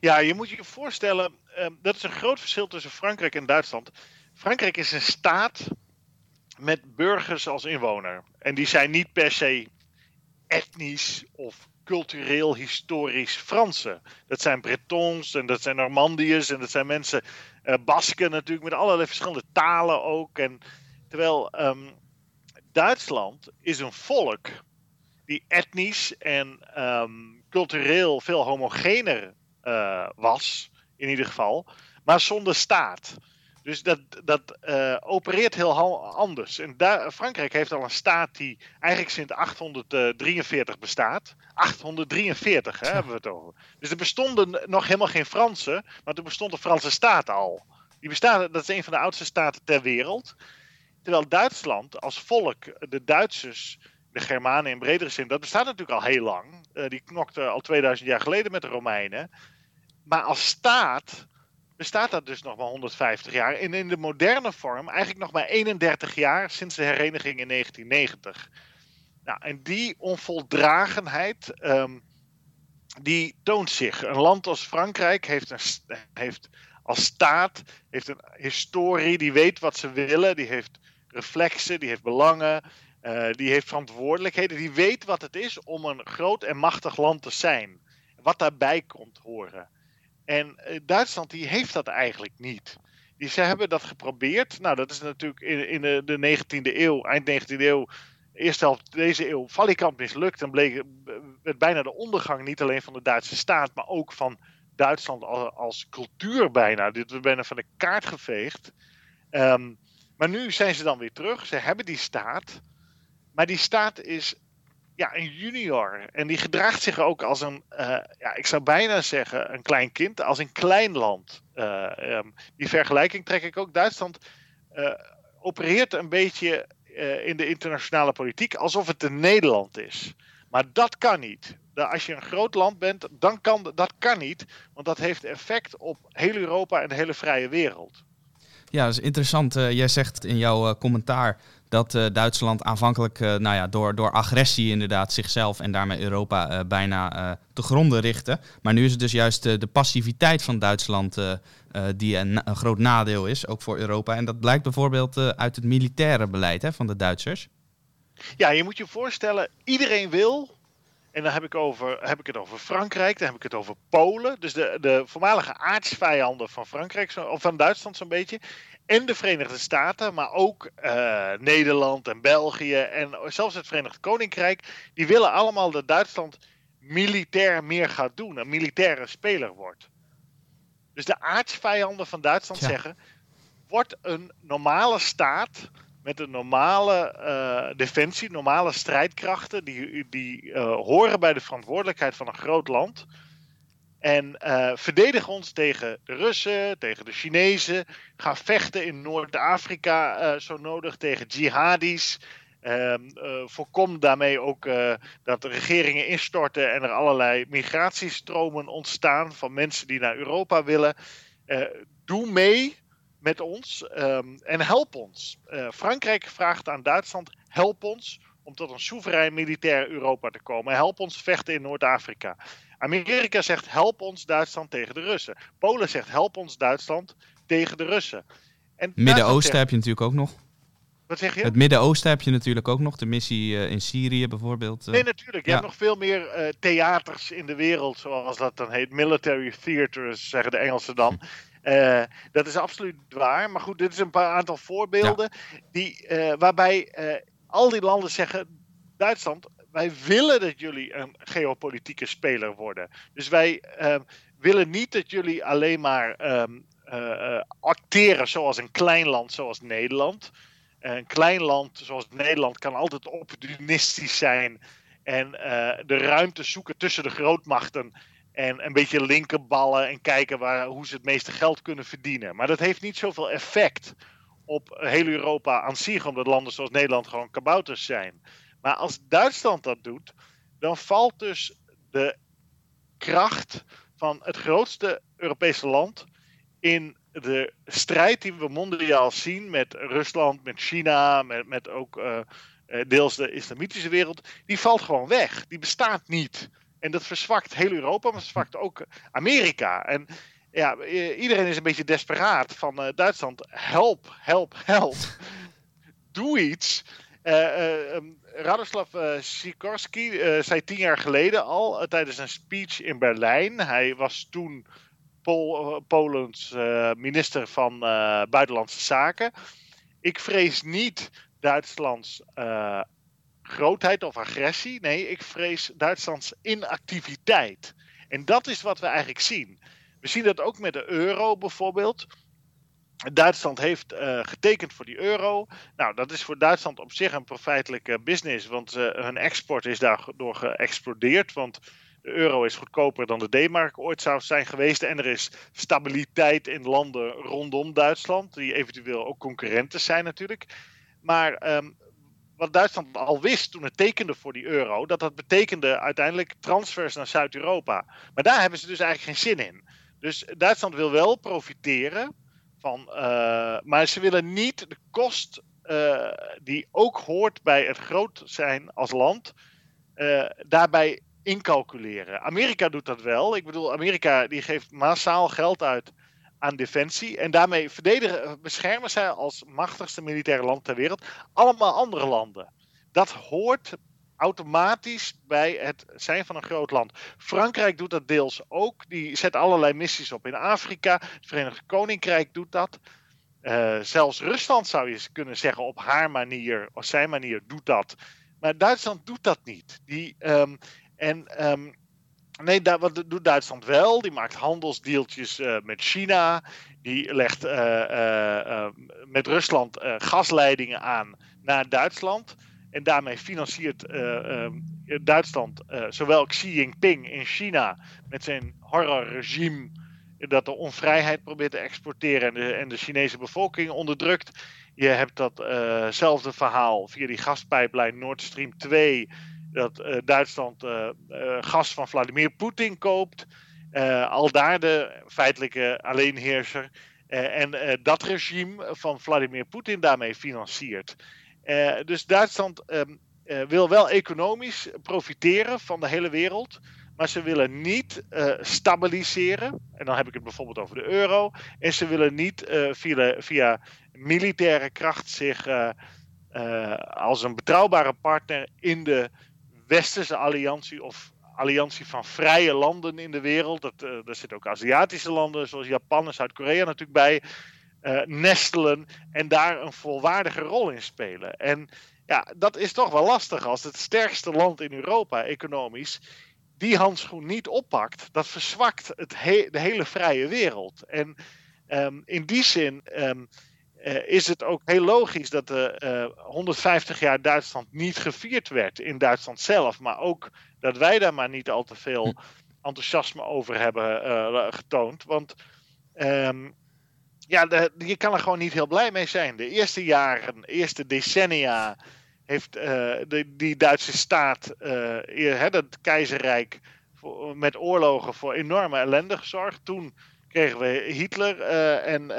Ja, je moet je voorstellen, um, dat is een groot verschil tussen Frankrijk en Duitsland. Frankrijk is een staat met burgers als inwoner. En die zijn niet per se etnisch of cultureel, historisch Fransen. Dat zijn Bretons en dat zijn Normandiërs en dat zijn mensen, uh, Basken natuurlijk, met allerlei verschillende talen ook. En, terwijl um, Duitsland is een volk die etnisch en um, cultureel veel homogener uh, was, in ieder geval, maar zonder staat. Dus dat, dat uh, opereert heel anders. En daar, Frankrijk heeft al een staat die eigenlijk sinds 843 bestaat. 843 hè, hebben we het over. Dus er bestonden nog helemaal geen Fransen, maar er bestond een Franse staat al. Die bestaat, dat is een van de oudste staten ter wereld. Terwijl Duitsland als volk, de Duitsers, de Germanen in bredere zin, dat bestaat natuurlijk al heel lang. Uh, die knokten al 2000 jaar geleden met de Romeinen. Maar als staat bestaat dat dus nog maar 150 jaar. En in de moderne vorm eigenlijk nog maar 31 jaar sinds de hereniging in 1990. Nou, en die onvoldragenheid, um, die toont zich. Een land als Frankrijk heeft, een, heeft als staat heeft een historie, die weet wat ze willen, die heeft reflexen, die heeft belangen, uh, die heeft verantwoordelijkheden, die weet wat het is om een groot en machtig land te zijn. Wat daarbij komt horen. En uh, Duitsland die heeft dat eigenlijk niet. Die, ze hebben dat geprobeerd. Nou, dat is natuurlijk in, in de, de 19e eeuw, eind 19e eeuw, eerste helft deze eeuw, valikant mislukt. En bleek, werd bijna de ondergang niet alleen van de Duitse staat, maar ook van Duitsland als, cultuur bijna. Dit werd bijna van de kaart geveegd. Um, Maar nu zijn ze dan weer terug. Ze hebben die staat. Maar die staat is ja, een junior. En die gedraagt zich ook als een, uh, ja, ik zou bijna zeggen, een klein kind. Als een klein land. Uh, um, die vergelijking trek ik ook. Duitsland uh, opereert een beetje in de internationale politiek alsof het een Nederland is. Maar dat kan niet. Als je een groot land bent, dan kan dat kan niet. Want dat heeft effect op heel Europa en de hele vrije wereld. Ja, dat is interessant. jij zegt in jouw commentaar dat uh, Duitsland aanvankelijk uh, nou ja, door, door agressie inderdaad zichzelf en daarmee Europa uh, bijna te gronden richtte. Maar nu is het dus juist de passiviteit van Duitsland die een, een, groot nadeel is, ook voor Europa. En dat blijkt bijvoorbeeld uit het militaire beleid hè, van de Duitsers. Ja, je moet je voorstellen, iedereen wil en dan heb ik, over, heb ik het over Frankrijk, dan heb ik het over Polen. Dus de, de voormalige aardsvijanden van Frankrijk, of van Duitsland zo'n beetje en de Verenigde Staten, maar ook uh, Nederland en België en zelfs het Verenigd Koninkrijk, die willen allemaal dat Duitsland militair meer gaat doen, een militaire speler wordt. Dus de aardsvijanden van Duitsland ja. zeggen: wordt een normale staat met een normale uh, defensie, normale strijdkrachten, die, die uh, horen bij de verantwoordelijkheid van een groot land. En uh, verdedig ons tegen de Russen, tegen de Chinezen. Ga vechten in Noord-Afrika uh, zo nodig tegen jihadis. Uh, voorkom daarmee ook dat regeringen instorten en er allerlei migratiestromen ontstaan van mensen die naar Europa willen. doe mee met ons um, en help ons. Frankrijk vraagt aan Duitsland: help ons om tot een soeverein militair Europa te komen. Help ons vechten in Noord-Afrika. Amerika zegt help ons Duitsland tegen de Russen. Polen zegt help ons Duitsland tegen de Russen. Midden-Oosten heb je natuurlijk ook nog. Wat zeg je? Het Midden-Oosten heb je natuurlijk ook nog. De missie uh, in Syrië bijvoorbeeld. Uh, nee, natuurlijk. Je ja. hebt nog veel meer uh, theaters in de wereld, zoals dat dan heet. Military theaters, zeggen de Engelsen dan. *laughs* dat is absoluut waar. Maar goed, dit is een paar aantal voorbeelden ja. die, waarbij al die landen zeggen: Duitsland, wij willen dat jullie een geopolitieke speler worden. Dus wij uh, willen niet dat jullie alleen maar um, uh, acteren zoals een klein land zoals Nederland. Een klein land zoals Nederland kan altijd opportunistisch zijn en de ruimte zoeken tussen de grootmachten. En een beetje linkerballen en kijken waar, hoe ze het meeste geld kunnen verdienen. Maar dat heeft niet zoveel effect op heel Europa aan zich, omdat landen zoals Nederland gewoon kabouters zijn. Maar als Duitsland dat doet, dan valt dus de kracht van het grootste Europese land in de strijd die we mondiaal zien met Rusland, met China, met, met ook uh, deels de islamitische wereld, die valt gewoon weg. Die bestaat niet. En dat verzwakt heel Europa, maar verzwakt ook Amerika. En ja, iedereen is een beetje desperaat van uh, Duitsland. Help, help, help. *laughs* Doe iets. Um, Radoslav uh, Sikorski zei tien jaar geleden al tijdens een speech in Berlijn. Hij was toen Pol Polens minister van Buitenlandse Zaken. Ik vrees niet Duitslands grootheid of agressie. Nee, ik vrees Duitslands inactiviteit. En dat is wat we eigenlijk zien. We zien dat ook met de euro bijvoorbeeld. Duitsland heeft uh, getekend voor die euro. Nou, dat is voor Duitsland op zich een profijtelijke business, want uh, hun export is daardoor geëxplodeerd. Want de euro is goedkoper dan de D-mark ooit zou zijn geweest. En er is stabiliteit in landen rondom Duitsland, die eventueel ook concurrenten zijn natuurlijk. Maar um, wat Duitsland al wist toen het tekende voor die euro, dat dat betekende uiteindelijk transfers naar Zuid-Europa. Maar daar hebben ze dus eigenlijk geen zin in. Dus Duitsland wil wel profiteren van, uh, maar ze willen niet de kost uh, die ook hoort bij het groot zijn als land, uh, daarbij incalculeren. Amerika doet dat wel. Ik bedoel, Amerika die geeft massaal geld uit aan defensie. En daarmee verdedigen, beschermen zij als machtigste militaire land ter wereld allemaal andere landen. Dat hoort automatisch bij het zijn van een groot land. Frankrijk doet dat deels ook. Die zet allerlei missies op in Afrika. Het Verenigd Koninkrijk doet dat. Uh, zelfs Rusland zou je kunnen zeggen op haar manier, of zijn manier, doet dat. Maar Duitsland doet dat niet. Die, um, en um, Nee, wat doet Duitsland wel? Die maakt handelsdeeltjes uh, met China. Die legt uh, met Rusland gasleidingen aan naar Duitsland. En daarmee financiert ehm, Duitsland zowel Xi Jinping in China met zijn horrorregime dat de onvrijheid probeert te exporteren en de, en de Chinese bevolking onderdrukt. Je hebt datzelfde verhaal via die gaspijplijn Nord Stream 2 dat Duitsland gas van Vladimir Poetin koopt. al daar de feitelijke alleenheerser. en dat regime van Vladimir Poetin daarmee financiert. Dus Duitsland um, wil wel economisch profiteren van de hele wereld. Maar ze willen niet stabiliseren. En dan heb ik het bijvoorbeeld over de euro. En ze willen niet via, via militaire kracht zich als een betrouwbare partner in de westerse alliantie of alliantie van vrije landen in de wereld. Dat, daar zitten ook Aziatische landen zoals Japan en Zuid-Korea natuurlijk bij. Uh, nestelen en daar een volwaardige rol in spelen. En ja, dat is toch wel lastig als het sterkste land in Europa economisch die handschoen niet oppakt. Dat verzwakt het de hele vrije wereld. En um, in die zin um, uh, is het ook heel logisch dat de uh, 150 jaar Duitsland niet gevierd werd in Duitsland zelf, maar ook dat wij daar maar niet al te veel hm. enthousiasme over hebben uh, getoond. Want um, ja, je kan er gewoon niet heel blij mee zijn. De eerste jaren, eerste decennia heeft uh, de, die Duitse staat, het keizerrijk, met oorlogen voor enorme ellende gezorgd. Toen kregen we Hitler en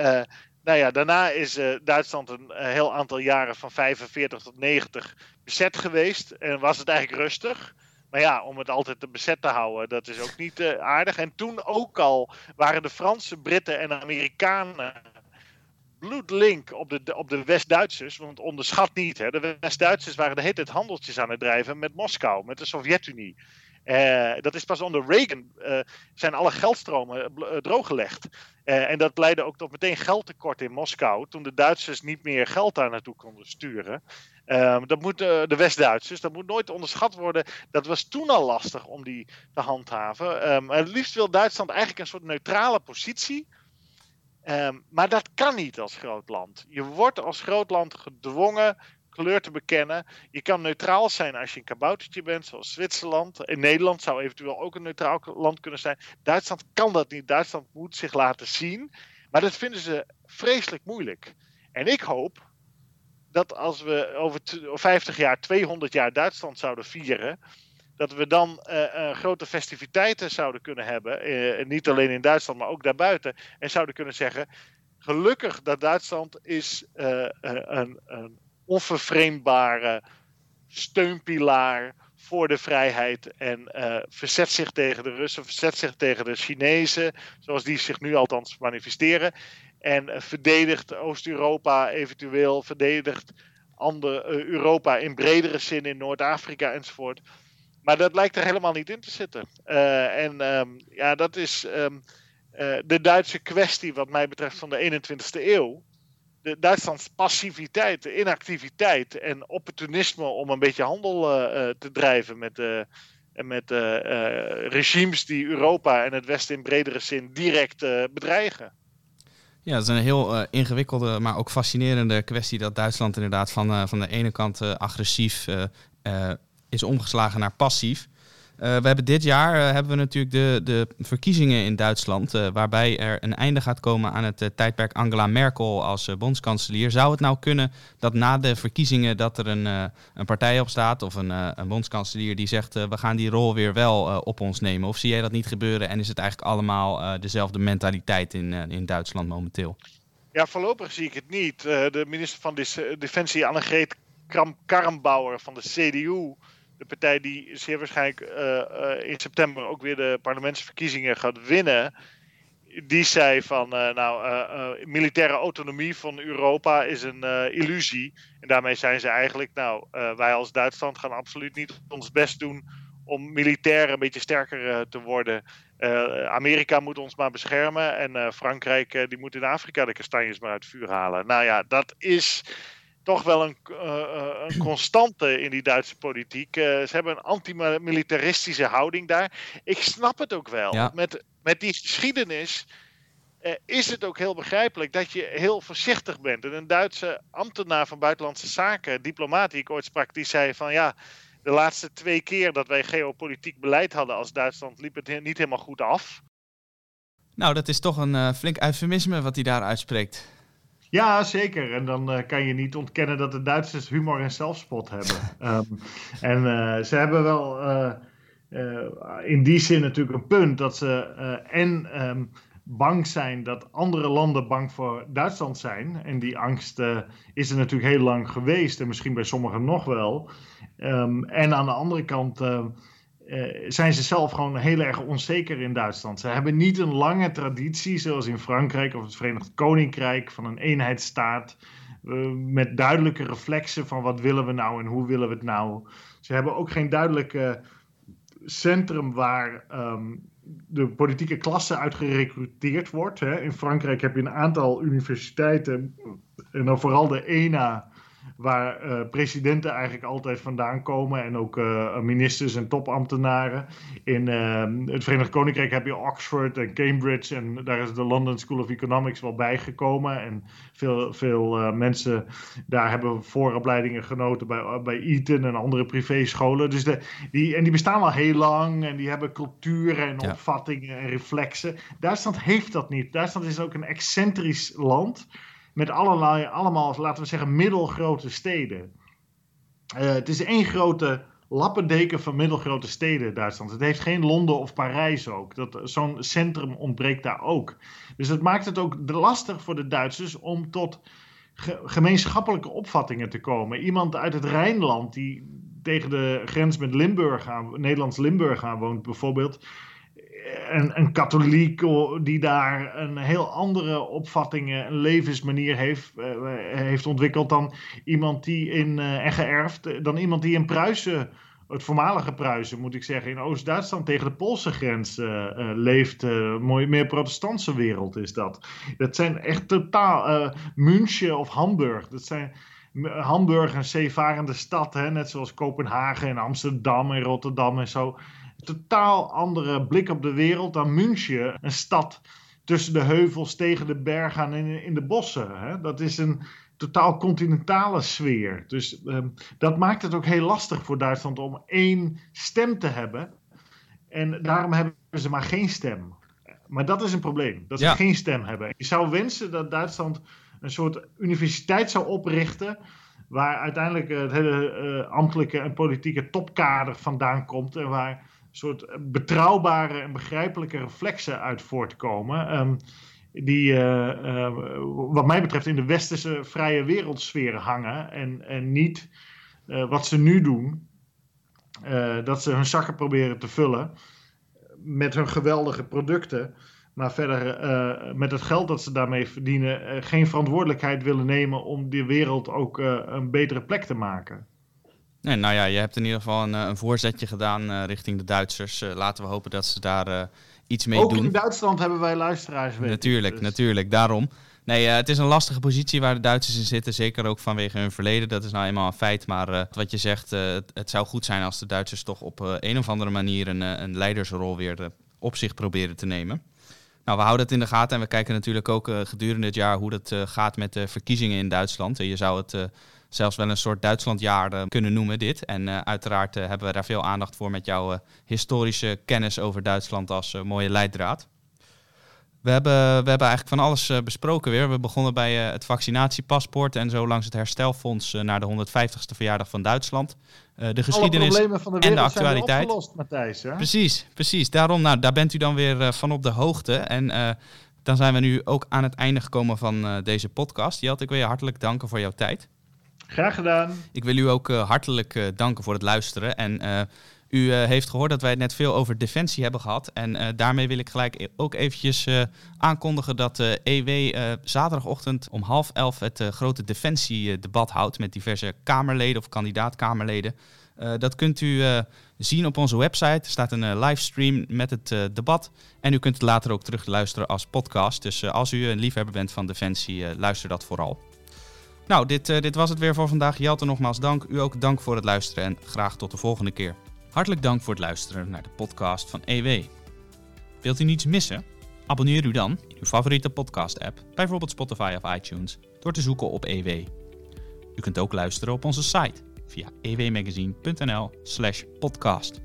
nou ja, daarna is uh, Duitsland een, heel aantal jaren van 45 tot 90 bezet geweest. En was het eigenlijk rustig. Maar ja, om het altijd bezet te houden, dat is ook niet uh, aardig. En toen ook al waren de Fransen, Britten en Amerikanen bloedlink op de, op de West-Duitsers. Want onderschat niet, hè, de West-Duitsers waren de hele tijd handeltjes aan het drijven met Moskou, met de Sovjet-Unie. Uh, dat is pas onder Reagan uh, zijn alle geldstromen uh, drooggelegd. en dat leidde ook tot meteen geldtekort in Moskou. Toen de Duitsers niet meer geld daar naartoe konden sturen. Ehm, dat moet, de West-Duitsers, dat moet nooit onderschat worden. Dat was toen al lastig om die te handhaven. Um, het liefst wil Duitsland eigenlijk een soort neutrale positie. Um, maar dat kan niet als groot land. Je wordt als groot land gedwongen kleur te bekennen. Je kan neutraal zijn als je een kaboutertje bent, zoals Zwitserland. In Nederland zou eventueel ook een neutraal land kunnen zijn. Duitsland kan dat niet. Duitsland moet zich laten zien. Maar dat vinden ze vreselijk moeilijk. En ik hoop dat als we over 50 jaar, 200 jaar Duitsland zouden vieren. Dat we dan uh, grote festiviteiten zouden kunnen hebben. Uh, niet alleen in Duitsland, maar ook daarbuiten. En zouden kunnen zeggen: gelukkig dat Duitsland is een, een onvervreemdbare steunpilaar voor de vrijheid en uh, verzet zich tegen de Russen, verzet zich tegen de Chinezen, zoals die zich nu althans manifesteren. En uh, verdedigt Oost-Europa eventueel, verdedigt ander, uh, Europa in bredere zin in Noord-Afrika enzovoort. Maar dat lijkt er helemaal niet in te zitten. en um, ja, dat is um, de Duitse kwestie, wat mij betreft, van de 21ste eeuw Duitslands passiviteit, inactiviteit en opportunisme om een beetje handel uh, te drijven met, uh, met regimes die Europa en het Westen in bredere zin direct bedreigen. Ja, dat is een heel ingewikkelde, maar ook fascinerende kwestie dat Duitsland inderdaad van, van de ene kant agressief is omgeslagen naar passief. Uh, we hebben dit jaar uh, hebben we natuurlijk de, de verkiezingen in Duitsland, uh, waarbij er een einde gaat komen aan het tijdperk Angela Merkel als bondskanselier. Zou het nou kunnen dat na de verkiezingen dat er een, een partij op staat of een, een bondskanselier die zegt we gaan die rol weer wel op ons nemen? Of zie jij dat niet gebeuren en is het eigenlijk allemaal dezelfde mentaliteit in, in Duitsland momenteel? Ja, voorlopig zie ik het niet. de minister van Defensie Annegreet Kramp-Karrenbauer van de CDU de partij die zeer waarschijnlijk eh, eh, in september ook weer de parlementsverkiezingen gaat winnen. Die zei van, uh, nou, militaire autonomie van Europa is een illusie. En daarmee zijn ze eigenlijk, nou, wij als Duitsland gaan absoluut niet ons best doen om militair een beetje sterker te worden. Amerika moet ons maar beschermen en Frankrijk die moet in Afrika de kastanjes maar uit het vuur halen. Nou ja, dat is toch wel een, een constante in die Duitse politiek. ze hebben een antimilitaristische houding daar. Ik snap het ook wel. Met, met die geschiedenis is het ook heel begrijpelijk dat je heel voorzichtig bent. En een Duitse ambtenaar van Buitenlandse Zaken, diplomaat die ik ooit sprak, die zei van ja, de laatste twee keer dat wij geopolitiek beleid hadden als Duitsland liep het niet helemaal goed af. Nou, dat is toch een flink eufemisme wat hij daar uitspreekt. Ja, zeker. En dan uh, kan je niet ontkennen dat de Duitsers humor en zelfspot hebben. um, *laughs* en uh, ze hebben wel in die zin natuurlijk een punt dat ze en um, bang zijn dat andere landen bang voor Duitsland zijn. En die angst is er natuurlijk heel lang geweest en misschien bij sommigen nog wel. Um, en aan de andere kant zijn ze zelf gewoon heel erg onzeker in Duitsland. Ze hebben niet een lange traditie zoals in Frankrijk of het Verenigd Koninkrijk van een eenheidsstaat. Uh, met duidelijke reflexen van wat willen we nou en hoe willen we het nou. Ze hebben ook geen duidelijke centrum waar um, de politieke klasse uit gerecruiteerd wordt. Hè. In Frankrijk heb je een aantal universiteiten, en dan vooral de ENA, waar uh, presidenten eigenlijk altijd vandaan komen en ook uh, ministers en topambtenaren. In uh, het Verenigd Koninkrijk heb je Oxford en Cambridge en daar is de London School of Economics wel bijgekomen. En veel, veel mensen daar hebben vooropleidingen genoten bij, bij Eton en andere privéscholen. Dus de, die, en die bestaan al heel lang en die hebben culturen en opvattingen en reflexen. Duitsland heeft dat niet. Duitsland is ook een excentrisch land met allerlei, allemaal, laten we zeggen, middelgrote steden. Uh, het is één grote lappendeken van middelgrote steden Duitsland. Het heeft geen Londen of Parijs ook. Zo'n centrum ontbreekt daar ook. Dus dat maakt het ook lastig voor de Duitsers om tot gemeenschappelijke opvattingen te komen. Iemand uit het Rijnland die tegen de grens met Limburg aan, Nederlands Limburg aan woont bijvoorbeeld een, een katholiek die daar een heel andere opvattingen, een levensmanier heeft, uh, heeft ontwikkeld dan iemand die in, en geërfd, dan iemand die in Pruisen, het voormalige Pruisen moet ik zeggen, in Oost-Duitsland tegen de Poolse grens leeft. mooi, meer protestantse wereld is dat. Dat zijn echt totaal, München of Hamburg, dat zijn... Hamburg een zeevarende stad, hè, net zoals Kopenhagen en Amsterdam en Rotterdam en zo totaal andere blik op de wereld dan München. Een stad tussen de heuvels, tegen de bergen en in, in de bossen. Hè? Dat is een totaal continentale sfeer. Dus um, dat maakt het ook heel lastig voor Duitsland om één stem te hebben. En daarom hebben ze maar geen stem. Maar dat is een probleem, dat ze ja. geen stem hebben. Je zou wensen dat Duitsland een soort universiteit zou oprichten waar uiteindelijk het hele uh, ambtelijke en politieke topkader vandaan komt en waar soort betrouwbare en begrijpelijke reflexen uit voortkomen. Um, die, uh, uh, wat mij betreft, in de westerse vrije wereldsfeer hangen. En, en niet uh, wat ze nu doen. dat ze hun zakken proberen te vullen met hun geweldige producten. Maar verder met het geld dat ze daarmee verdienen, geen verantwoordelijkheid willen nemen om die wereld ook een betere plek te maken. Nee, nou ja, je hebt in ieder geval een, eh, een voorzetje gedaan uh, richting de Duitsers. Uh, laten we hopen dat ze daar uh, iets mee Ook doen. Ook in Duitsland hebben wij luisteraars. Natuurlijk, dus. natuurlijk, daarom. Nee, het is een lastige positie waar de Duitsers in zitten. Zeker ook vanwege hun verleden. Dat is nou eenmaal een feit. Maar wat je zegt, het, het, zou goed zijn als de Duitsers toch op een of andere manier een, een leidersrol weer op zich proberen te nemen. Nou, we houden het in de gaten en we kijken natuurlijk ook gedurende het jaar hoe dat gaat met de verkiezingen in Duitsland. je zou het zelfs wel een soort Duitslandjaar uh, kunnen noemen, dit. En uh, uiteraard uh, hebben we daar veel aandacht voor met jouw historische kennis over Duitsland als mooie leidraad. We hebben, we hebben eigenlijk van alles besproken weer. We begonnen bij het vaccinatiepaspoort en zo langs het herstelfonds naar de 150ste verjaardag van Duitsland. de geschiedenis van de en de actualiteit. Opgelost, Matthijs, hè? Precies, precies. Daarom, nou, daar bent u dan weer van op de hoogte. En dan zijn we nu ook aan het einde gekomen van deze podcast. Jelt, ik wil je hartelijk danken voor jouw tijd. Graag gedaan. Ik wil u ook uh, hartelijk uh, danken voor het luisteren. En uh, u heeft gehoord dat wij het net veel over defensie hebben gehad. En daarmee wil ik gelijk e-, ook eventjes aankondigen dat EW zaterdagochtend om half elf het grote defensiedebat houdt met diverse Kamerleden of kandidaat-Kamerleden. dat kunt u zien op onze website. Er staat een livestream met het debat. En u kunt het later ook terug luisteren als podcast. Dus als u een liefhebber bent van defensie, luister dat vooral. Nou, dit, uh, dit was het weer voor vandaag. Jelte, nogmaals dank. U ook dank voor het luisteren en graag tot de volgende keer. Hartelijk dank voor het luisteren naar de podcast van EW. Wilt u niets missen? Abonneer u dan in uw favoriete podcast-app, bijvoorbeeld Spotify of iTunes, door te zoeken op EW. U kunt ook luisteren op onze site via ewmagazine.nl/podcast.